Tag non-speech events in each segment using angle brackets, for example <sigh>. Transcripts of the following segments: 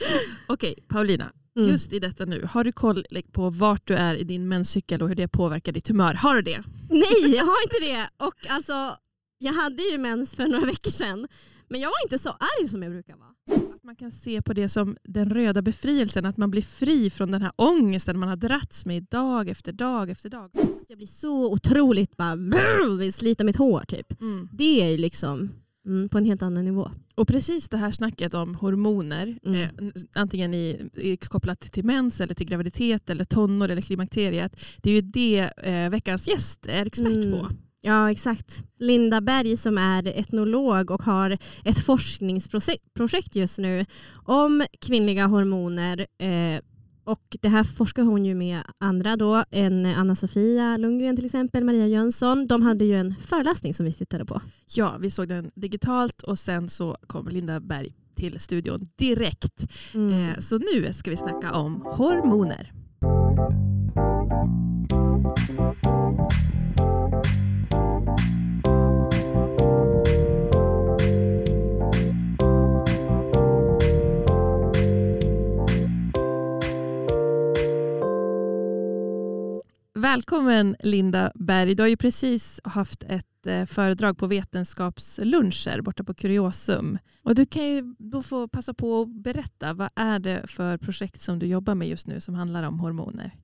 <laughs> Okej, Paulina. Mm. Just i detta nu, har du koll på vart du är i din menscykel och hur det påverkar ditt humör? Har du det? Nej, jag har inte det. Och alltså, jag hade ju mens för några veckor sedan. Men jag var inte så arg som jag brukar vara. Att man kan se på det som den röda befrielsen, att man blir fri från den här ångesten man har dratts med dag efter dag efter dag. Jag blir så otroligt bara vill slita mitt hår typ. Mm. Det är ju liksom mm, på en helt annan nivå. Och precis det här snacket om hormoner, Mm. eh, antingen i, i, kopplat till mens, eller till graviditet, eller tonår eller klimakteriet. Det är ju det eh, veckans gäst är expert Mm. på. Ja exakt. Linda Berg som är etnolog och har ett forskningsprojekt just nu om kvinnliga hormoner. Eh, och det här forskar hon ju med andra då, en Anna-Sofia Lundgren till exempel, Maria Jönsson. De hade ju en föreläsning som vi tittade på. Ja, vi såg den digitalt och sen så kom Linda Berg till studion direkt. Mm. Eh, så nu ska vi snacka om hormoner. Välkommen Linda Berg. Du har ju precis haft ett eh, föredrag på vetenskapsluncher borta på Kuriosum. Och du kan ju då få passa på att berätta, vad är det för projekt som du jobbar med just nu som handlar om hormoner?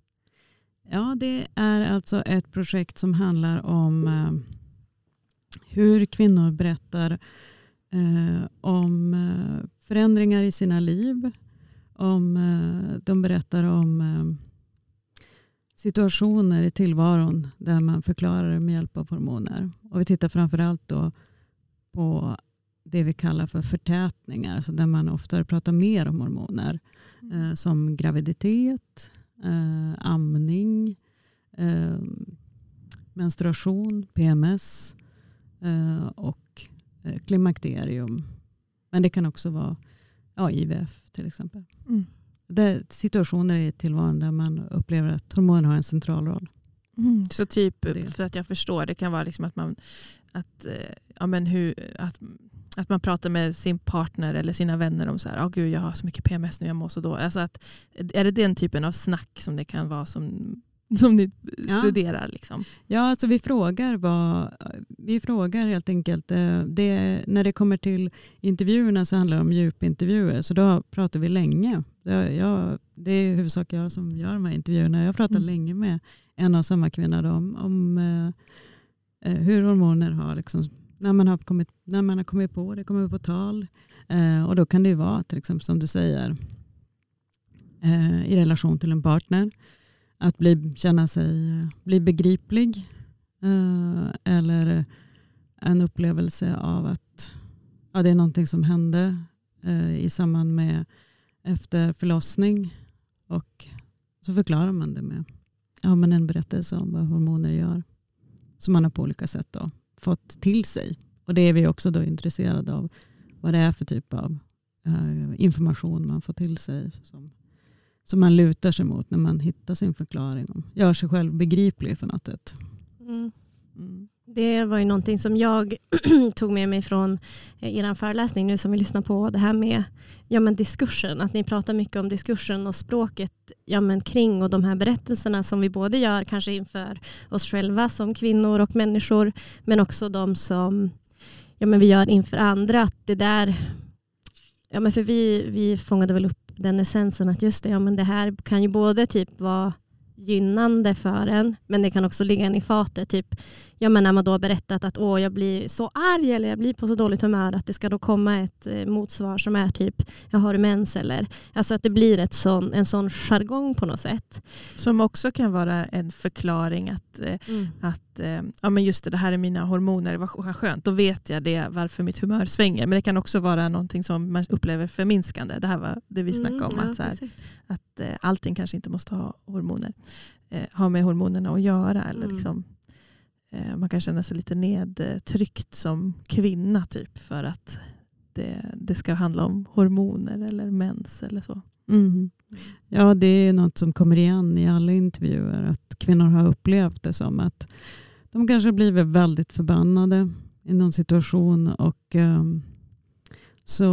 Ja, det är alltså ett projekt som handlar om eh, hur kvinnor berättar eh, om förändringar i sina liv. Om, de berättar om situationer i tillvaron där man förklarar det med hjälp av hormoner. Och vi tittar framförallt då på det vi kallar för förtätningar, alltså där man ofta pratar mer om hormoner. Eh, som graviditet, eh, amning, eh, menstruation, PMS eh, och eh, klimakterium. Men det kan också vara ja, IVF till exempel. Mm. Det är situationer i tillvaron där man upplever att hormoner har en central roll. Mm. Så typ, Det. för att jag förstår, det kan vara liksom att man, att, eh, ja, men hur, att, att man pratar med sin partner eller sina vänner om så här, oh, gud jag har så mycket PMS nu, jag mår så dåligt. Alltså att, är det den typen av snack som det kan vara som, <laughs> som ni Ja. studerar? Liksom? Ja, alltså vi frågar, vad, vi frågar helt enkelt. eh, Det, när det kommer till intervjuerna så handlar det om djupintervjuer. Så då pratar vi länge. Det, jag, det är i huvudsak jag som gör de här intervjuerna. Jag pratar Mm. länge med en och samma kvinna då, om, om eh, eh, hur hormoner har, liksom, när, man har kommit, när man har kommit på det, kommer på tal. Eh, och då kan det ju vara, till exempel som du säger, eh, i relation till en partner. Att bli, känna sig bli begriplig. Eh, eller en upplevelse av att ja, det är någonting som hände eh, i samband med efter förlossning. Och så förklarar man det med ja, men en berättelse om vad hormoner gör. Som man har på olika sätt då, fått till sig. Och det är vi också då intresserade av. Vad det är för typ av eh, information man får till sig. Som, som man lutar sig mot när man hittar sin förklaring. Om, gör sig själv begriplig på något sätt. Mm. Mm. Det var ju någonting som jag <clears throat> tog med mig från eh, er föreläsning nu som vi lyssnar på. Det här med ja, men diskursen. Att ni pratar mycket om diskursen och språket ja, men kring och de här berättelserna som vi både gör kanske inför oss själva som kvinnor och människor. Men också de som ja, men vi gör inför andra. Att det där, ja, men för vi, vi fångade väl upp den essensen att just det, ja, men det här kan ju både typ vara gynnande för en men det kan också ligga en i fatet. Typ, ja, men när man då har berättat att Åh, jag blir så arg eller jag blir på så dåligt humör att det ska då komma ett eh, motsvar som är typ jag har mens eller alltså att det blir ett sån, en sån jargong på något sätt. Som också kan vara en förklaring att, eh, att eh, ja, men just det, det här är mina hormoner, vad skönt, då vet jag det varför mitt humör svänger. Men det kan också vara någonting som man upplever förminskande. Det här var det vi snackade om, Mm, ja, att, så här, att eh, allting kanske inte måste ha hormoner. Eh, ha med hormonerna att göra. Eller Mm. liksom, Eh, man kan känna sig lite nedtryckt som kvinna typ för att det, det ska handla om hormoner eller mens eller så. Mm. Ja, det är något som kommer igen i alla intervjuer. Att kvinnor har upplevt det som att de kanske blivit väldigt förbannade i någon situation och um, så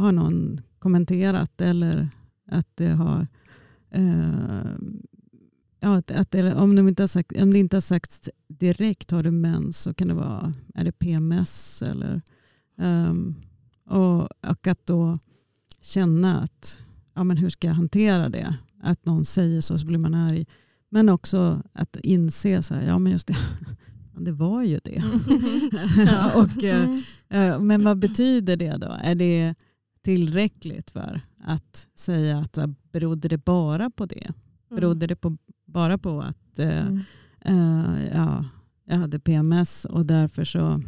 har någon kommenterat eller att det har uh, ja, att, att om, de inte har sagt, om det inte har sagts direkt har du mens så kan det vara är det PMS eller um, och, och att då känna att ja, men hur ska jag hantera det? Att någon säger så så blir man arg. Men också att inse så här, ja men just det, <laughs> det var ju det. <laughs> <laughs> och, mm. uh, men vad betyder det då? Är det tillräckligt för att säga att berodde det bara på det? Mm. Berodde det på, bara på att uh, mm. uh, ja, jag hade PMS och därför så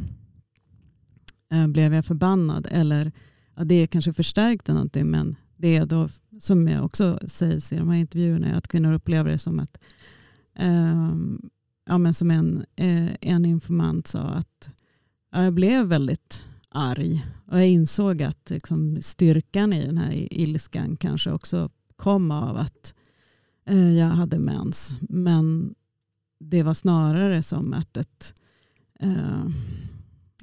blev jag förbannad? Eller ja, det kanske förstärkte någonting men det är då som jag också sägs i de här intervjuerna att kvinnor upplever det som att um, ja, men som en, eh, en informant sa att jag blev väldigt arg och jag insåg att liksom, styrkan i den här ilskan kanske också kom av att eh, jag hade mens. Men det var snarare som att ett, eh,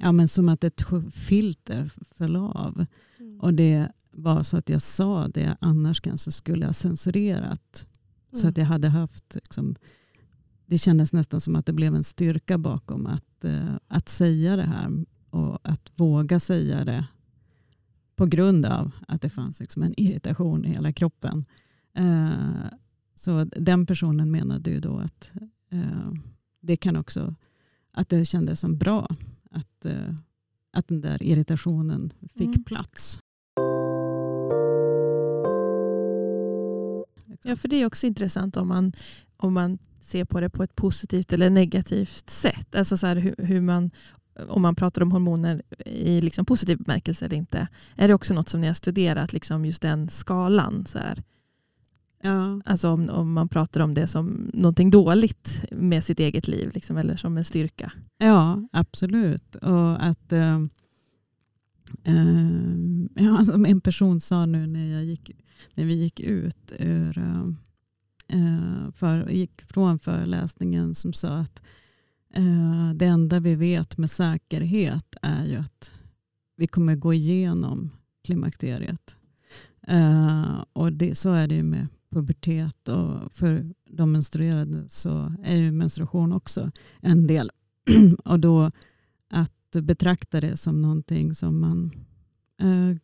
ja, men som att ett filter föll av. Mm. Och det var så att jag sa det jag annars kanske skulle ha censurerat. Mm. Så att jag hade haft liksom, det kändes nästan som att det blev en styrka bakom att, eh, att säga det här och att våga säga det på grund av att det fanns liksom en irritation i hela kroppen. Eh, så den personen menade ju då att eh, det kan också, att det kändes som bra att, att den där irritationen fick mm. plats. Ja, för det är också intressant om man, om man ser på det på ett positivt eller negativt sätt. Alltså så hur, hur man, om man pratar om hormoner i liksom positiv bemärkelse eller inte. Är det också något som ni har studerat, liksom just den skalan? Så här? Ja. Alltså om, om man pratar om det som någonting dåligt med sitt eget liv liksom, eller som en styrka. Ja, absolut. Och att äh, <laughs> ja, som en person sa nu när, jag gick, när vi gick ut ur äh, Eh, för, gick från föreläsningen som sa att eh, det enda vi vet med säkerhet är ju att vi kommer gå igenom klimakteriet. Eh, och det, så är det ju med pubertet och för de menstruerade så är ju menstruation också en del. <clears throat> och då att betrakta det som någonting som man eh,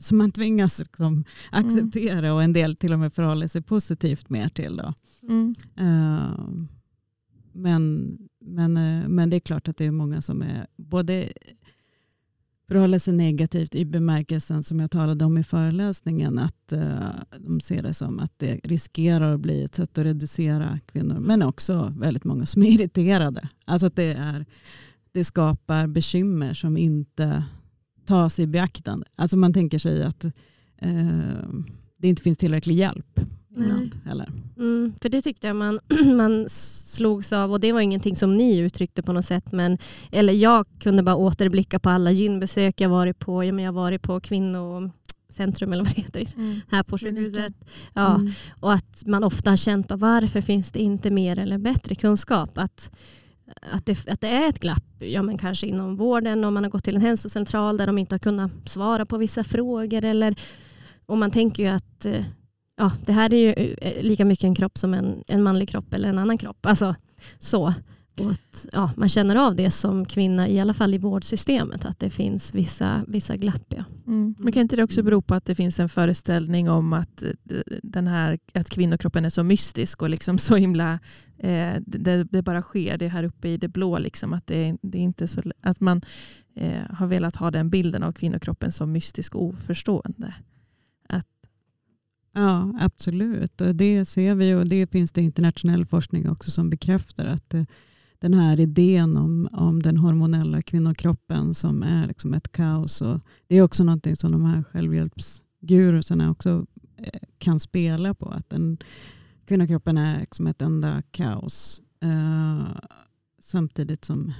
som man tvingas liksom mm. acceptera mm. och en del till och med förhåller sig positivt mer till. Då. Mm. Uh, men, men, uh, men det är klart att det är många som är både förhålla sig negativt i bemärkelsen som jag talade om i föreläsningen. Att eh, de ser det som att det riskerar att bli ett sätt att reducera kvinnor. Men också väldigt många som är irriterade. Alltså att det, är, det skapar bekymmer som inte tas i beaktande. Alltså man tänker sig att eh, det inte finns tillräcklig hjälp. Ibland, eller? Mm, för det tyckte jag man, <clears throat> man slogs av och det var ingenting som ni uttryckte på något sätt. Men, eller jag kunde bara återblicka på alla gynbesök jag varit på. Jag har varit på kvinnocentrum eller vad det heter, mm. här på sjukhuset. Ja, mm. Och att man ofta har känt varför finns det inte mer eller bättre kunskap. Att att det, att det är ett glapp, ja, men kanske inom vården om man har gått till en hälsocentral där de inte har kunnat svara på vissa frågor. Eller, och man tänker ju att eh, ja, det här är ju eh, lika mycket en kropp som en, en manlig kropp eller en annan kropp. Alltså, så. Och att, ja, man känner av det som kvinna, i alla fall i vårdsystemet, att det finns vissa, vissa glapp. Ja. Mm. Men kan inte det också bero på att det finns en föreställning om att, eh, den här, att kvinnokroppen är så mystisk och liksom så himla, eh, det, det, bara sker, det är här uppe i det blå. Liksom, att, det, det är inte så, att man eh, har velat ha den bilden av kvinnokroppen som mystisk och oförstående. Ja, absolut. Och det ser vi och det finns det internationell forskning också som bekräftar att eh, den här idén om, om den hormonella kvinnokroppen som är liksom ett kaos. Och det är också någonting som de här självhjälpsgurusarna också eh, kan spela på. Att den, kvinnokroppen är liksom ett enda kaos. Uh, samtidigt som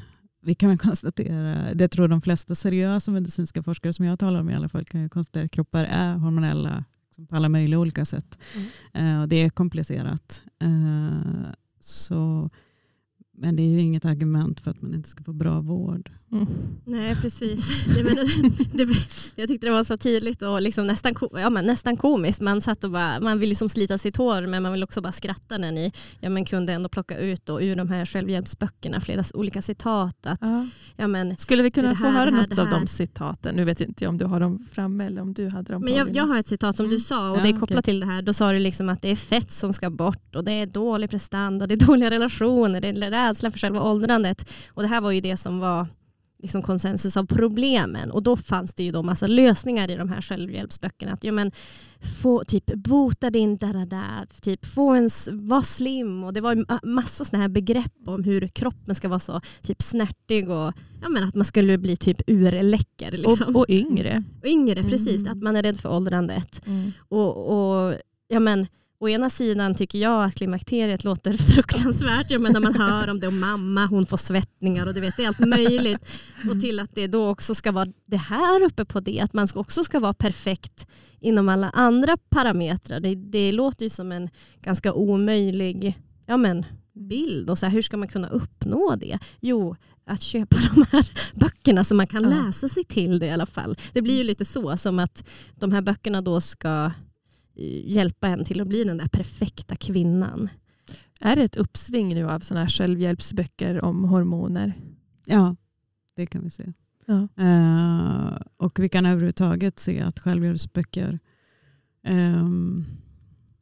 vi kan konstatera, det tror de flesta seriösa medicinska forskare som jag talar om i alla fall kan konstatera att kroppar är hormonella liksom på alla möjliga olika sätt. Mm. Uh, det är komplicerat. Uh, så men det är ju inget argument för att man inte ska få bra vård. Mm. Nej, precis. <laughs> Det, men, det, det, jag tyckte det var så tydligt och liksom nästan, ja, men nästan komiskt. Man, satt och bara, man vill liksom slita sitt hår men man vill också bara skratta när ni ja, men kunde ändå plocka ut då, ur de här självhjälpsböckerna flera olika citat. Att, Ja. ja, men, Skulle vi kunna det få här, höra det här, något det av här. de citaten? Nu vet inte jag om du har dem framme eller om du hade dem men jag, jag har ett citat som Mm. du sa och Ja, det är kopplat okej. till det här. Då sa du liksom att det är fett som ska bort och det är dålig prestanda, det är dåliga relationer, det är rädsla för själva åldrandet. Och det här var ju det som var liksom konsensus av problemen. Och då fanns det ju då massa lösningar i de här självhjälpsböckerna. Att, ja, men, få, typ, bota din da, da, da, typ, få en, var slim. Och det var massa såna här begrepp om hur kroppen ska vara så typ snärtig och ja, men att man skulle bli typ urläcker. Liksom. och, och yngre. Och yngre, precis. Mm. Att man är rädd för åldrandet. Mm. Och, och, ja, men, å ena sidan tycker jag att klimakteriet låter <laughs> fruktansvärt. Jag menar, man hör om det och mamma, hon får svettningar och du vet, det är allt möjligt. Och till att det då också ska vara det här uppe på det. Att man också ska vara perfekt inom alla andra parametrar. Det, det låter ju som en ganska omöjlig ja, men, bild. Och så här, hur ska man kunna uppnå det? Jo, att köpa <laughs> de här böckerna så man kan läsa sig till det i alla fall. Det blir ju lite så som att de här böckerna då ska hjälpa en till att bli den där perfekta kvinnan. Är det ett uppsving nu av såna här självhjälpsböcker om hormoner? Ja, det kan vi se. Ja. Eh, och vi kan överhuvudtaget se att självhjälpsböcker ehm,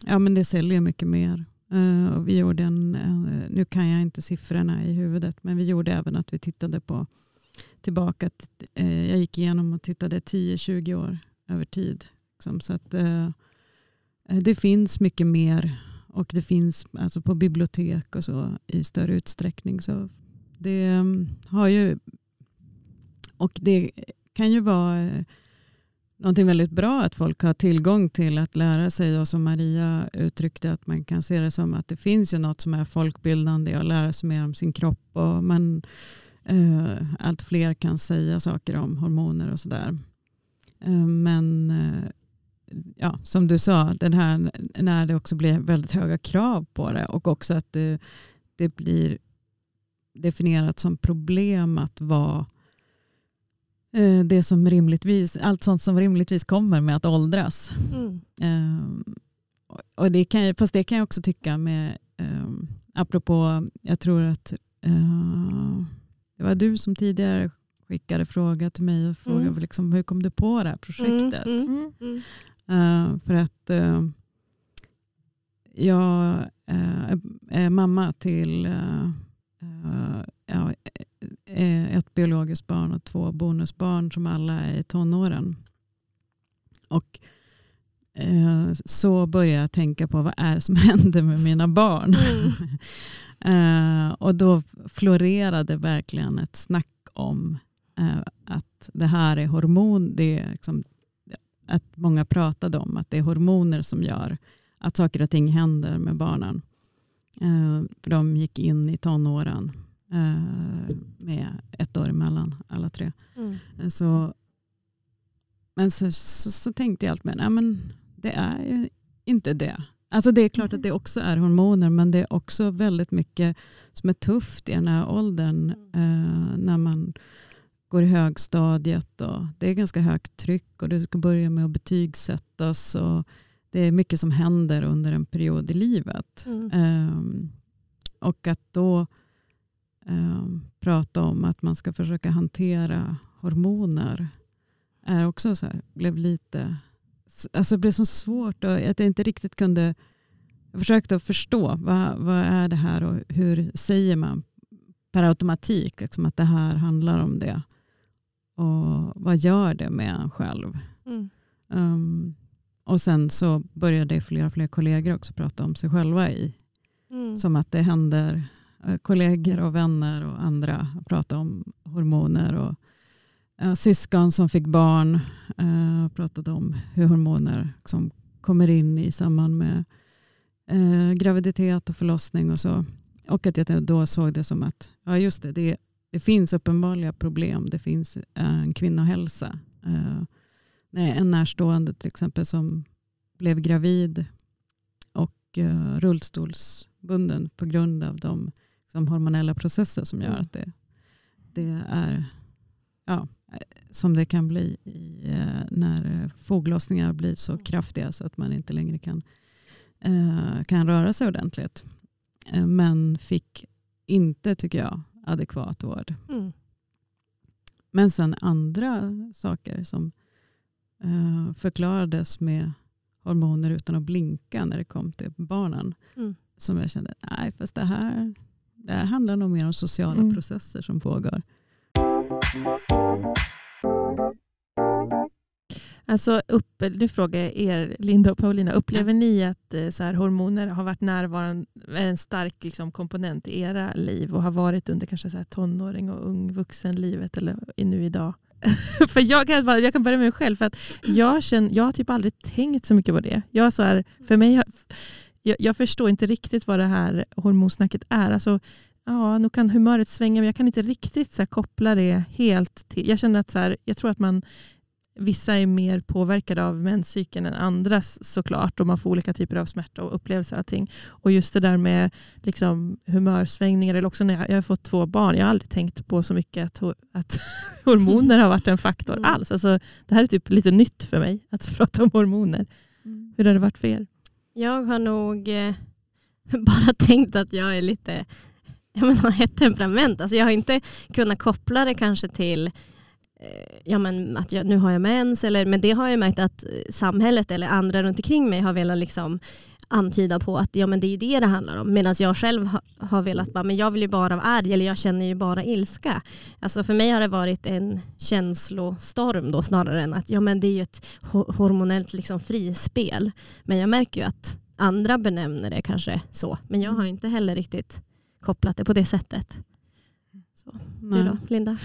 ja, men det säljer mycket mer. Eh, och vi gjorde en, eh, nu kan jag inte siffrorna i huvudet, men vi gjorde även att vi tittade på tillbaka. t- jag gick igenom och tittade 10-20 år över tid. Liksom, så att, Eh, det finns mycket mer och det finns alltså på bibliotek och så i större utsträckning. Så det mm, har ju och det kan ju vara eh, någonting väldigt bra att folk har tillgång till att lära sig och som Maria uttryckte att man kan se det som att det finns ju något som är folkbildande och lära sig mer om sin kropp och man, eh, allt fler kan säga saker om hormoner och sådär. Eh, men eh, ja, som du sa, den här, när det också blir väldigt höga krav på det och också att det, det blir definierat som problem att vara eh, det som rimligtvis, allt sånt som rimligtvis kommer med att åldras. Mm. Eh, och det kan, fast det kan jag också tycka med, eh, apropå, jag tror att eh, det var du som tidigare skickade fråga till mig och frågade Mm. liksom, hur kom du på det här projektet? Mm, Mm. Mm. Eh, för att eh, jag eh, är mamma till ett biologiskt barn och två bonusbarn som alla är i tonåren. Och så började jag tänka på vad är det som <laughs> händer med mina barn. <laughs> Eh, och då florerade verkligen ett snack om att det här är hormon, det är liksom, att många pratade om att det är hormoner som gör att saker och ting händer med barnen. Eh, för de gick in i tonåren eh, med ett år emellan alla tre. Mm. Eh, Så, men så, så, så tänkte jag allt med, nej men det är ju inte det. Alltså det är klart att det också är hormoner men det är också väldigt mycket som är tufft i den här åldern eh, när man går i högstadiet och det är ganska högt tryck och du ska börja med att betygsättas och det är mycket som händer under en period i livet. Mm. Ehm, och att då ehm, prata om att man ska försöka hantera hormoner är också så här, blev lite, alltså det blev så svårt och att jag inte riktigt kunde, jag försökte att förstå vad, vad är det här och hur säger man per automatik liksom att det här handlar om det. Och vad gör det med en själv? Mm. Um, och sen så började fler och fler kollegor också prata om sig själva i. Mm. Som att det händer eh, kollegor och vänner och andra prata om hormoner. Och, eh, syskon som fick barn eh, pratade om hur hormoner som kommer in i samband med eh, graviditet och förlossning och så. Och att jag då såg det som att ja just det, det, det finns uppenbarliga problem. Det finns eh, en kvinnohälsa. Eh, en närstående till exempel som blev gravid och eh, rullstolsbunden på grund av de liksom, hormonella processer som gör Mm. att det, det är ja, som det kan bli i, när foglossningar blir så kraftiga så att man inte längre kan, kan röra sig ordentligt. Men fick inte, tycker jag, adekvat vård. Mm. Men sen andra saker som eh, förklarades med hormoner utan att blinka när det kom till barnen. Mm. Som jag kände, nej fast det här, det här handlar nog mer om sociala Mm. processer som pågår. Alltså, upp, nu frågar jag er, Linda och Paulina, upplever ni att eh, så här, hormoner har varit närvarande, är en stark liksom, komponent i era liv och har varit under kanske så här, tonåring och ung vuxenlivet eller nu idag? <laughs> för jag kan, bara- jag kan börja med mig själv. För att jag, känner, jag har typ aldrig tänkt så mycket på det. Jag, så här, för mig, jag, jag förstår inte riktigt vad det här hormonsnacket är. Alltså, ja, nu kan humöret svänga men jag kan inte riktigt så koppla det helt till... Jag känner att så här, jag tror att man Vissa är mer påverkade av menscykeln än andra s- såklart och man får olika typer av smärta och upplevelser. Och, allting. och just det där med liksom, humörsvängningar, eller också när jag, jag har fått två barn, jag har aldrig tänkt på så mycket att, att <laughs> hormoner har varit en faktor Mm. alls. Alltså, det här är typ lite nytt för mig att prata om hormoner. Hur har det varit för er? Jag har nog eh, <laughs> bara tänkt att jag är lite jag menar, <laughs> ett temperament. Alltså jag har inte kunnat koppla det kanske till ja, men att jag, nu har jag mens. Eller, men det har jag märkt att eh, samhället eller andra runt omkring mig har velat liksom antyda på att ja, men det är det det handlar om. Medan jag själv ha, har velat bara, men jag vill ju bara vara arg eller jag känner ju bara ilska. Alltså för mig har det varit en känslostorm då snarare än att ja, men det är ju ett ho- hormonellt liksom frispel. Men jag märker ju att andra benämner det kanske så. Men jag har inte heller riktigt kopplat det på det sättet. Så, du då, Linda?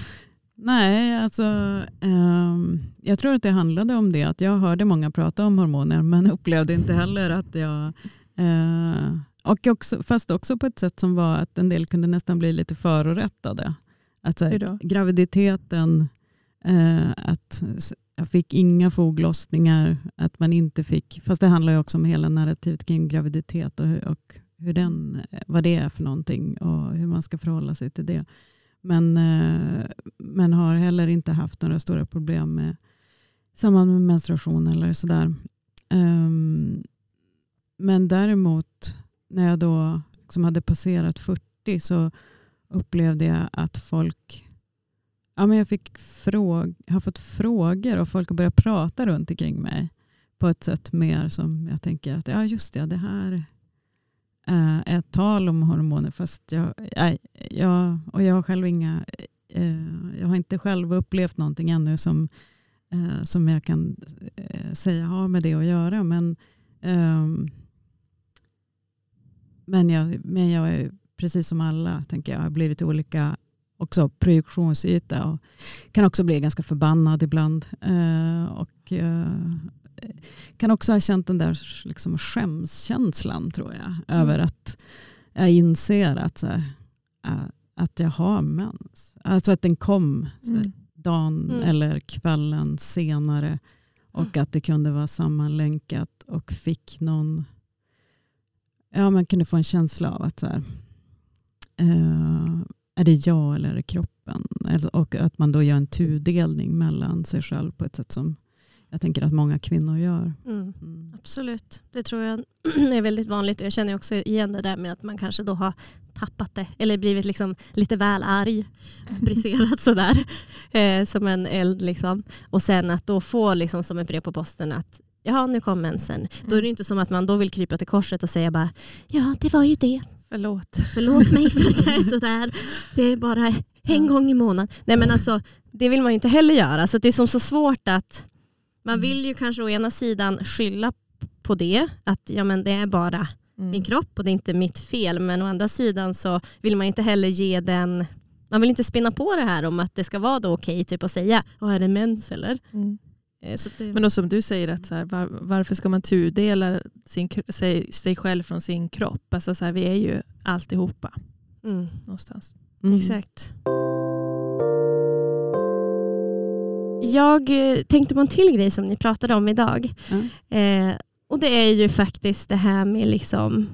Nej, alltså, ehm, jag tror att det handlade om det. Att jag hörde många prata om hormoner men upplevde inte heller att jag... eh, och också, fast också på ett sätt som var att en del kunde nästan bli lite förorättade. Att så här, graviditeten, eh, att jag fick inga foglossningar, att man inte fick... Fast det handlar ju också om hela narrativet kring graviditet och, hur, och hur den, vad det är för någonting och hur man ska förhålla sig till det. Men, eh, men har heller inte haft några stora problem med samband med menstruation eller sådär. Ehm, men däremot när jag då liksom hade passerat 40 så upplevde jag att folk Ja, men jag fick fråg, har fått frågor och folk har börjat prata runt omkring mig på ett sätt mer som jag tänker att ja just det, det här eh, ett tal om hormoner fast jag, nej, jag, och jag har själv inga, eh, jag har inte själv upplevt någonting ännu som, eh, som jag kan eh, säga har med det att göra. Men, ehm, men, jag, men jag är precis som alla, tänker jag, har blivit olika också projektionsyta och kan också bli ganska förbannad ibland. Eh, och eh, kan också ha känt den där liksom skämskänslan tror jag. Över att jag inser att, så här, eh, att jag har mens. Alltså att den kom så här, Mm. dagen Mm. eller kvällen senare. Och att det kunde vara sammanlänkat och fick någon... Ja, man kunde få en känsla av att så här, eh, är det jag eller är det kroppen? Och att man då gör en tudelning mellan sig själv på ett sätt som jag tänker att många kvinnor gör. Mm. Mm. Absolut, det tror jag <clears throat> är väldigt vanligt. Och Jag känner också igen det där med att man kanske då har tappat det eller blivit liksom lite väl arg. Briserat <laughs> sådär eh, som en eld. Liksom. Och sen att då få liksom som ett brev på posten att ja nu kom mensen. Då är det inte som att man då vill krypa till korset och säga bara ja det var ju det. Förlåt. Förlåt mig för att jag är <laughs> sådär. Det är bara en gång i månaden. Nej men alltså det vill man ju inte heller göra. Så det är som så svårt att man vill ju kanske å ena sidan skylla på det. Att ja, men det är bara Mm. min kropp och det är inte mitt fel. Men å andra sidan så vill man inte heller ge den man vill inte spinna på det här om att det ska vara då okej typ att säga "Ja, är det mens eller? Mm. Eh, Så det, Men då som du säger, att så här, var, varför ska man tudela sin, sig, sig själv från sin kropp? Alltså så här, vi är ju alltihopa mm, någonstans. Mm. Exakt. Jag eh, tänkte på en till grej som ni pratade om idag. Ja. Eh, och det är ju faktiskt det här med liksom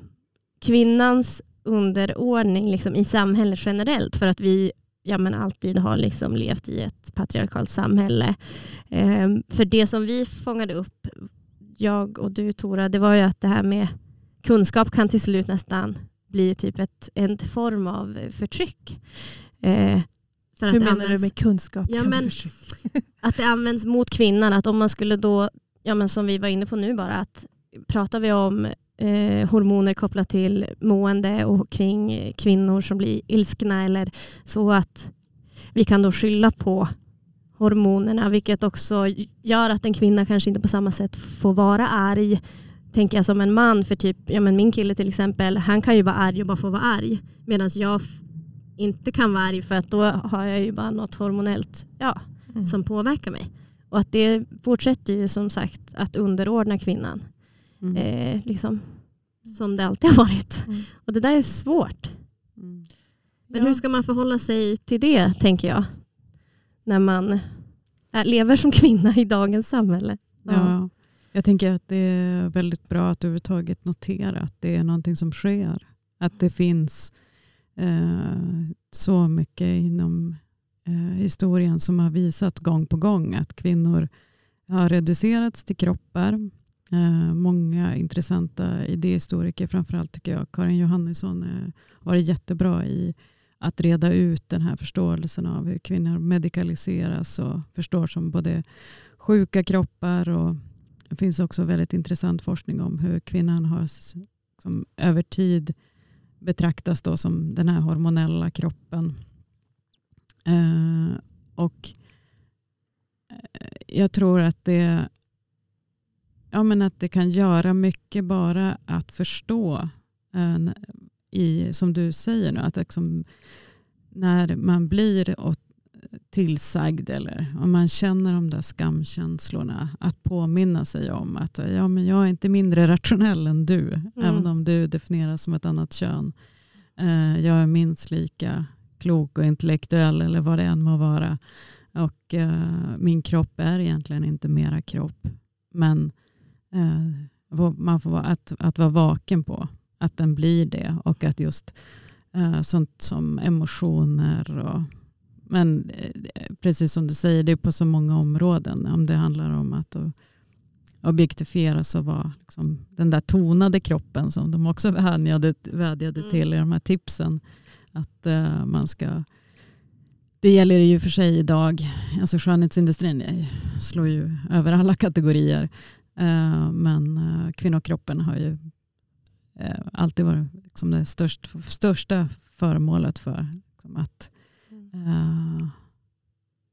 kvinnans underordning liksom i samhället generellt. För att vi ja, men alltid har liksom levt i ett patriarkalt samhälle. Eh, för det som vi fångade upp, jag och du Tora, det var ju att det här med kunskap kan till slut nästan bli typ ett, en form av förtryck. Eh, Hur menar används, du med kunskap? Ja, men, <laughs> att det används mot kvinnan. Att om man skulle då, ja, men som vi var inne på nu bara, att pratar vi om eh, hormoner kopplat till mående och kring kvinnor som blir ilskna eller så att vi kan då skylla på hormonerna vilket också gör att en kvinna kanske inte på samma sätt får vara arg tänker jag som en man för typ, ja men min kille till exempel, han kan ju vara arg och bara få vara arg medan jag inte kan vara arg för att då har jag ju bara något hormonellt ja, mm. som påverkar mig. Och att det fortsätter ju som sagt att underordna kvinnan. Mm. Eh, liksom, som det alltid har varit. Mm. Och det där är svårt. Mm. Men ja. hur ska man förhålla sig till det, tänker jag? När man lever som <laughs> kvinna i dagens samhälle. Ja. ja. Jag tänker att det är väldigt bra att överhuvudtaget notera att det är någonting som sker. Att det finns eh, så mycket inom eh, historien som har visat gång på gång att kvinnor har reducerats till kroppar. Eh, många intressanta idéhistoriker, framförallt tycker jag Karin Johannesson eh, har varit jättebra i att reda ut den här förståelsen av hur kvinnor medikaliseras och förstår som både sjuka kroppar och det finns också väldigt intressant forskning om hur kvinnan har som över tid betraktas då som den här hormonella kroppen. Eh, och eh, jag tror att det ja, men att det kan göra mycket bara att förstå, eh, en, i, som du säger nu, att liksom, när man blir tillsagd eller om man känner de där skamkänslorna, att påminna sig om att ja, men jag är inte mindre rationell än du, mm. även om du definieras som ett annat kön. Eh, jag är minst lika klok och intellektuell eller vad det än må vara. Och uh, min kropp är egentligen inte mera kropp. Men Eh, man får vara, att, att vara vaken på att den blir det och att just uh, sånt som emotioner och men eh, precis som du säger, det är på så många områden. Om det handlar om att objektifieras och vara liksom, den där tonade kroppen som de också <laughs> vädjade, vädjade mm. till i de här tipsen. Att uh, man ska det gäller ju för sig idag. Alltså skönhetsindustrin slår ju över alla kategorier. Eh, men eh, kvinnokroppen har ju eh, alltid varit liksom det störst, största föremålet för liksom att, eh,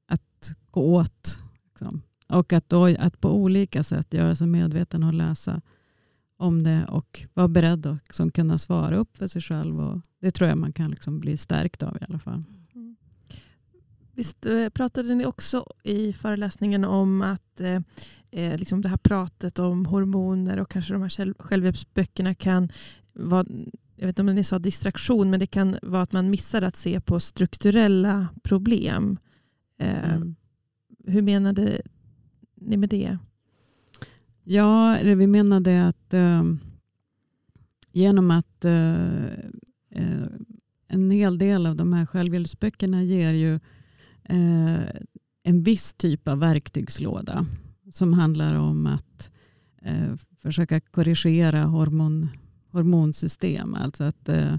att gå åt. Liksom. Och att, då, att på olika sätt göra sig medveten och läsa om det och vara beredd att liksom kunna svara upp för sig själv. Och det tror jag man kan liksom bli stärkt av i alla fall. Mm. Visst eh, pratade ni också i föreläsningen om att eh, eh, liksom det här pratet om hormoner och kanske de här självhjälpsböckerna kan vara, jag vet inte om ni sa distraktion, men det kan vara att man missar att se på strukturella problem. Eh, mm. Hur menade ni med det? Ja, vi menade att eh, genom att eh, eh, en hel del av de här självhjälpsböckerna ger ju eh, en viss typ av verktygslåda som handlar om att eh, försöka korrigera hormon, hormonsystem. Alltså att, eh,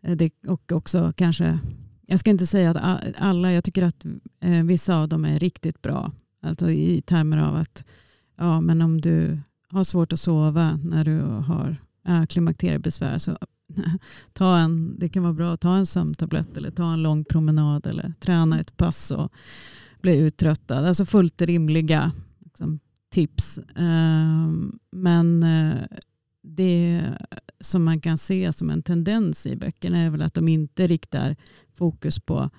det, och också kanske, jag ska inte säga att alla, jag tycker att eh, vissa av dem är riktigt bra. Alltså i termer av att ja, men om du har svårt att sova när du har äh, klimakteriebesvär så <laughs> ta en, det kan vara bra att ta en sömntablett eller ta en lång promenad eller träna ett pass och bli uttröttad. Alltså fullt rimliga liksom, tips. Ehm, men eh, det som man kan se som en tendens i böckerna är väl att de inte riktar fokus på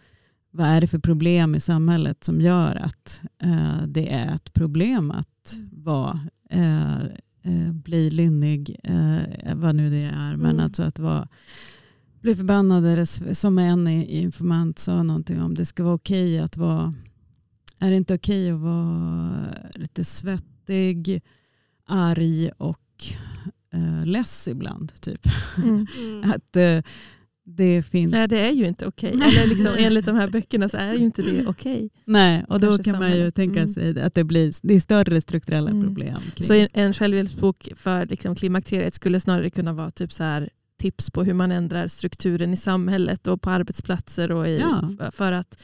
vad är det för problem i samhället som gör att eh, det är ett problem att mm. vara, eh, bli lynnig, vad nu det är. Men mm. alltså att vara, bli förbannad, som en informant sa någonting om, det ska vara okej att vara är det inte okej att vara lite svettig, arg och eh, less ibland? Typ. Mm. Mm. att, eh, det finns... Nej, det är ju inte okej. Eller liksom, enligt de här böckerna så är ju inte det okej. Nej, och då Kanske kan man ju samhället. tänka Mm. sig att det blir det är större strukturella Mm. problem. Kring. Så en- en självhjälpsbok för liksom klimakteriet skulle snarare kunna vara typ så här tips på hur man ändrar strukturen i samhället och på arbetsplatser och i, Ja. för, att,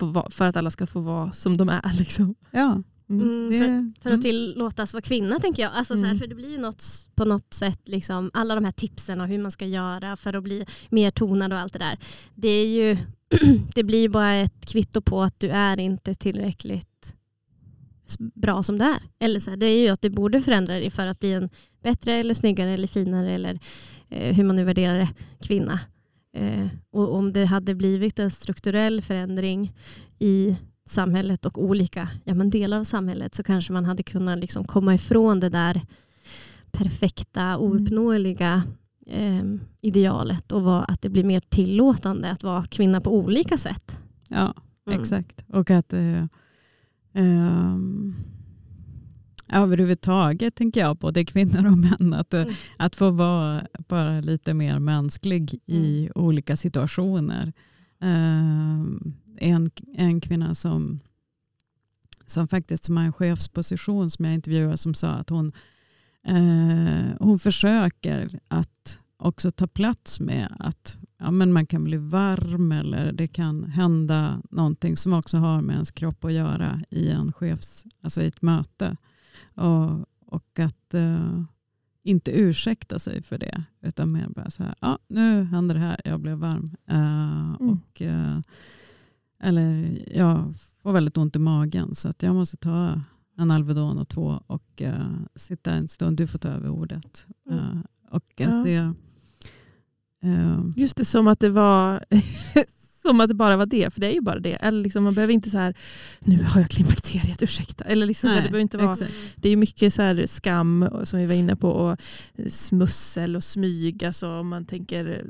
va- för att alla ska få vara som de är. Liksom. ja, Mm. Mm, det, för, för att mm. tillåtas vara kvinna tänker jag. Alltså, så här, Mm. för det blir ju något på något sätt, liksom, alla de här tipsen och hur man ska göra för att bli mer tonad och allt det där. Det, är ju, <clears throat> det blir ju bara ett kvitto på att du är inte tillräckligt bra som du är. Eller så här, det är ju att du borde förändra dig för att bli en bättre eller snyggare eller finare eller eh, hur man nu värderar det, kvinna. Eh, och om det hade blivit en strukturell förändring i samhället och olika ja, men delar av samhället så kanske man hade kunnat liksom komma ifrån det där perfekta, ouppnåeliga eh, idealet och vara, att det blir mer tillåtande att vara kvinna på olika sätt. ja, Mm. exakt. Och att eh, ehm, överhuvudtaget tänker jag både kvinnor och män. Att, eh, Mm. att få vara bara lite mer mänsklig i olika situationer. Ehm, en, en kvinna som, som faktiskt som har en chefsposition som jag intervjuade som sa att hon, eh, hon försöker att också ta plats med att ja, men man kan bli varm eller det kan hända någonting som också har med ens kropp att göra i en chefs, alltså i ett möte. Och, och att eh, inte ursäkta sig för det utan mer bara så här, ja nu händer det här, jag blev varm. Eh, och, eh, eller jag får väldigt ont i magen så att jag måste ta en Alvedon och två och eh, sitta en stund, du får ta över ordet. Mm. Eh, och att Ja. det eh, Just det, som att det var <laughs> som att det bara var det, för det är ju bara det. Eller liksom, man behöver inte så här, nu har jag klimakteriet, ursäkta. Eller liksom så här, det behöver inte vara, exakt. det är mycket så här skam och- som vi var inne på och smussel och smyg. Alltså, om man tänker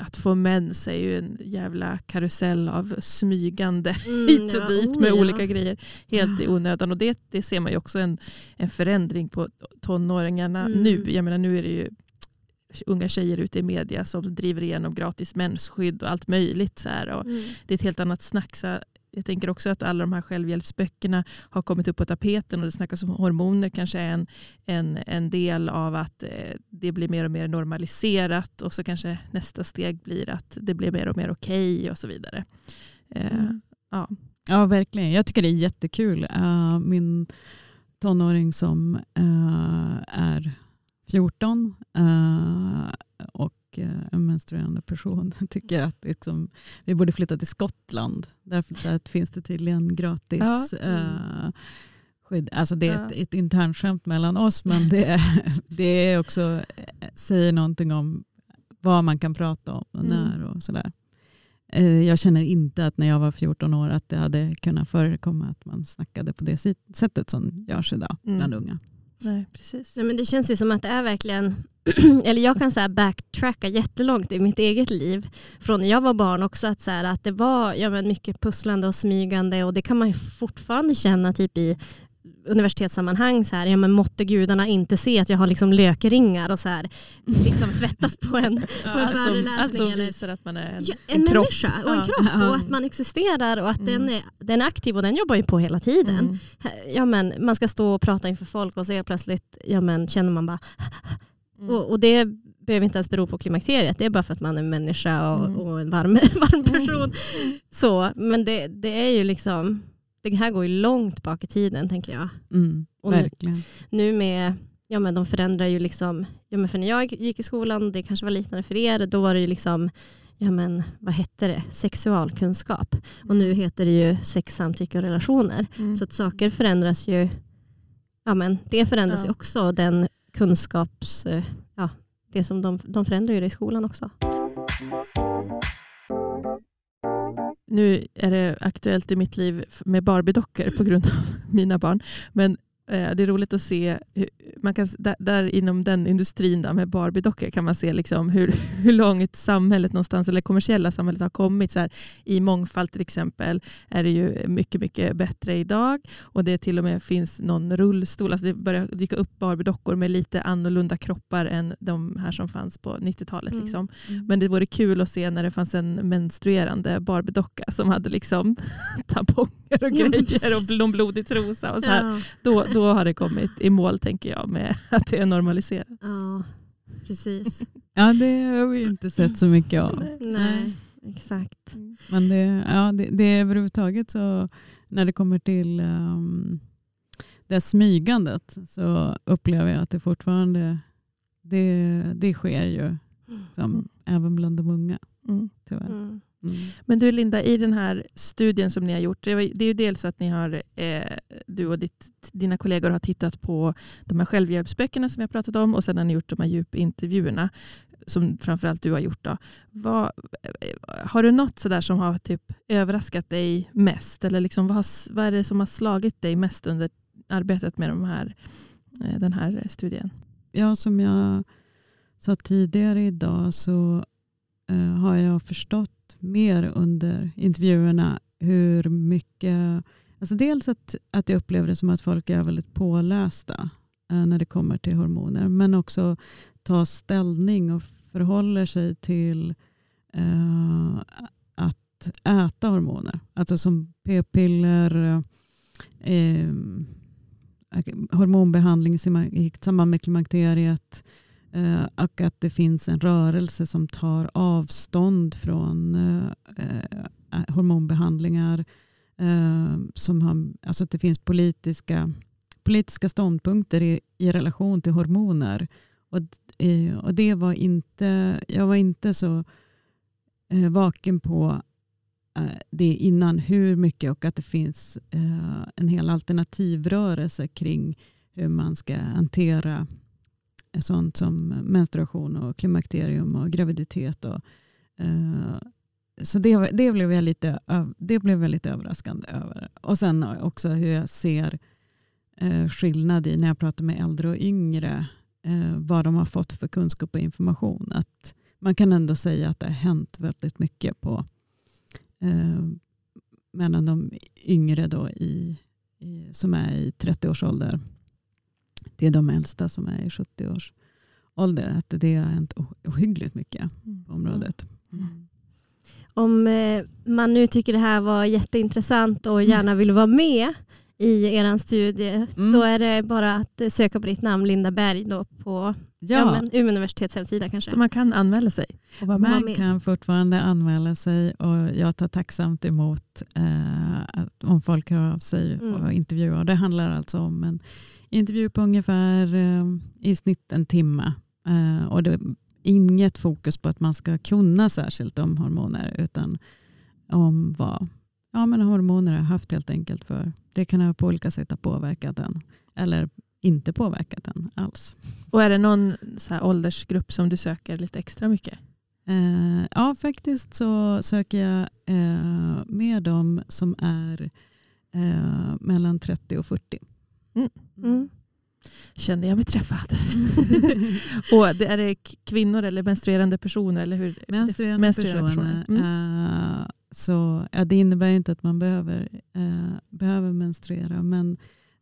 att få mens är ju en jävla karusell av smygande Mm, <laughs> hit ja, och dit oh, med ja. olika grejer. Helt i onödan. Och det, det ser man ju också en, en förändring på tonåringarna Mm. nu. Jag menar nu är det ju unga tjejer ute i media som driver igenom gratis mensskydd och allt möjligt. Så här. Och Mm. det är ett helt annat snack. Så jag tänker också att alla de här självhjälpsböckerna har kommit upp på tapeten och det snackas om hormoner kanske är en, en, en del av att eh, det blir mer och mer normaliserat och så kanske nästa steg blir att det blir mer och mer okej och så vidare. Eh, Mm. ja. Ja, verkligen. Jag tycker det är jättekul. Eh, min tonåring som är 14 eh, och eh, en menstruerande person <laughs> tycker att liksom, vi borde flytta till Skottland. Därför att där finns det tydligen gratis Ja. eh, skydd. Alltså det är Ja. ett, ett internskämt mellan oss men det, <laughs> det är också, eh, säger någonting om vad man kan prata om och Mm. när och sådär. Jag känner inte att när jag var 14 år att det hade kunnat förekomma att man snackade på det sättet som görs idag Mm. bland unga. Nej, precis. Nej, men det känns ju som att det är verkligen, <clears throat> eller jag kan så här backtracka jättelångt i mitt eget liv. Från när jag var barn också, att, så här, att det var ja, men mycket pusslande och smygande och det kan man ju fortfarande känna typ i universitetssammanhang. Så här, ja, men måtte gudarna inte se att jag har liksom lökringar och så här, liksom svettas på en, <laughs> Ja, på en allt, som, föreläsning. allt som eller, visar att man är en, Ja, en en, kropp. människa och en Ja. kropp och att man existerar och att Mm. den, är, den är aktiv och den jobbar ju på hela tiden. Mm. Ja, men man ska stå och prata inför folk och så helt plötsligt ja, men känner man bara Mm. och, och det behöver inte ens bero på klimakteriet. Det är bara för att man är människa och, Mm. och en varm, <laughs> varm person. Så, men det, det är ju liksom, det här går ju långt bak i tiden tänker jag. Mm, Och nu- verkligen. Nu med, ja men de förändrar ju liksom, ja men för när jag gick i skolan, det kanske var liknande för er, då var det ju liksom, ja men vad hette det, sexualkunskap. Och nu heter det ju sex, samtycke och relationer. Mm. Så att saker förändras ju, ja men det förändras Ja. ju också, den kunskaps, eh, ja det som de, de förändrar ju det i skolan också. Nu är det aktuellt i mitt liv med Barbie-dockor på grund av <laughs> mina barn. Men det är roligt att se, man kan, där, där inom den industrin då, med Barbie-dockor kan man se liksom hur, <laughs> hur långt samhället någonstans, eller kommersiella samhället har kommit. Så här, I mångfald till exempel är det ju mycket, mycket bättre idag. Och det till och med finns någon rullstol. Alltså det börjar dyka upp Barbie-dockor med lite annorlunda kroppar än de här som fanns på 90-talet. Mm. Liksom. Men det vore kul att se när det fanns en menstruerande Barbie-docka som hade liksom <laughs> tamponger och grejer och någon blodig trosa. Och så här. Ja, Då, då har det kommit i mål tänker jag med <laughs> att det är normaliserat. ja, precis. <laughs> Ja, det har vi inte sett så mycket av. Nej, exakt. Men det, ja, det, det är överhuvudtaget så när det kommer till um, det här smygandet så upplever jag att det fortfarande det, det sker ju liksom, Mm. även bland de unga. Mm. Tyvärr. Mm. Mm. Men du Linda, i den här studien som ni har gjort, det, är ju dels att ni har, eh, du och ditt, dina kollegor har tittat på de här självhjälpsböckerna som vi har pratat om och sen har ni gjort de här djupintervjuerna som framförallt du har gjort. Då. Vad, eh, har du något sådär som har typ överraskat dig mest? Eller liksom, vad, har, vad är det som har slagit dig mest under arbetet med de här, eh, den här studien? Ja, som jag sa tidigare idag så eh, har jag förstått mer under intervjuerna hur mycket, alltså dels att, att jag upplever det som att folk är väldigt pålästa eh, när det kommer till hormoner, men också ta ställning och förhåller sig till eh, att äta hormoner. Alltså som p-piller, eh, eh hormonbehandling i i samband med klimakteriet eh, Eh, och att det finns en rörelse som tar avstånd från eh, eh, hormonbehandlingar. Eh, som har, alltså att det finns politiska, politiska ståndpunkter i, i relation till hormoner. Och, eh, och det var inte, jag var inte så eh, vaken på eh, det innan hur mycket och att det finns en hel alternativrörelse kring hur man ska hantera sånt som menstruation och klimakterium och graviditet. Och, eh, så det, det, blev jag lite, det blev jag lite överraskande över. Och sen också hur jag ser eh, skillnad i när jag pratar med äldre och yngre eh, vad de har fått för kunskap och information. Att man kan ändå säga att det har hänt väldigt mycket på eh, mellan de yngre då i, i, som är i 30-årsålder. Det är de äldsta som är i 70 års ålder. Att det har hänt oh- ohyggligt mycket på området. Mm. Om eh, man nu tycker det här var jätteintressant och gärna vill vara med i er studie, Mm. då är det bara att eh, söka på ditt namn Linda Berg då på ja. Ja, men, Umeå universitets hemsida kanske. Så man kan anmäla sig man med. kan fortfarande anmäla sig och jag tar tacksamt emot eh, att, om folk hör av sig Mm. och intervjuar. Det handlar alltså om en intervju på ungefär eh, i snitt en timme. Eh, och det är inget fokus på att man ska kunna särskilt om hormoner utan om vad ja, men hormoner har haft helt enkelt för det kan ha på olika sätt ha påverkat den eller inte påverkat den alls. Och är det någon så här åldersgrupp som du söker lite extra mycket? Eh, ja, faktiskt så söker jag eh, med de som är eh, mellan 30 och 40. Mm. Kände jag mig träffad. <laughs> och det, är det kvinnor eller menstruerande personer? Eller hur? Menstruerande, Menstruerande personer. personer. eh, så, ja, det innebär inte att man behöver, eh, behöver menstruera. Men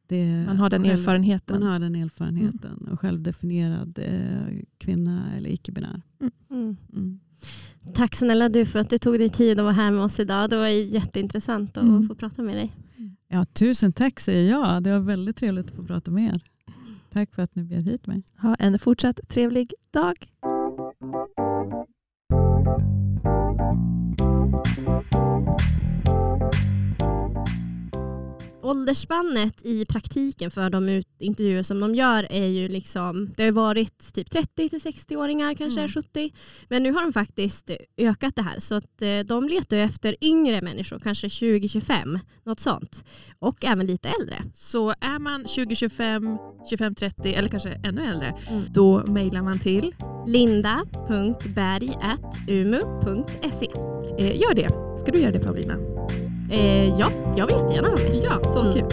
det, Man har den själv- erfarenheten. Man har den erfarenheten och självdefinierad eh, kvinna eller icke-binär. Mm. Mm. Tack snälla du för att du tog dig tid att vara här med oss idag. Det var ju jätteintressant att Mm. få prata med dig. Ja, tusen tack säger jag. Det var väldigt trevligt att få prata med er. Tack för att ni bjöd hit mig. Ha en fortsatt trevlig dag. Åldersspannet i praktiken för de intervjuer som de gör är ju liksom, det har varit typ 30 till 60-åringar, kanske Mm. 70. Men nu har de faktiskt ökat det här så att eh, de letar efter yngre människor, kanske 20-25, något sånt. Och även lite äldre. Så är man 2025, 2530 eller kanske ännu äldre, Mm. då mejlar man till. linda.berg.umu.se Eh, gör det. Ska du göra det Paulina? Eh, Ja, jag vill jättegärna ha med. Ja, så Mm. kul.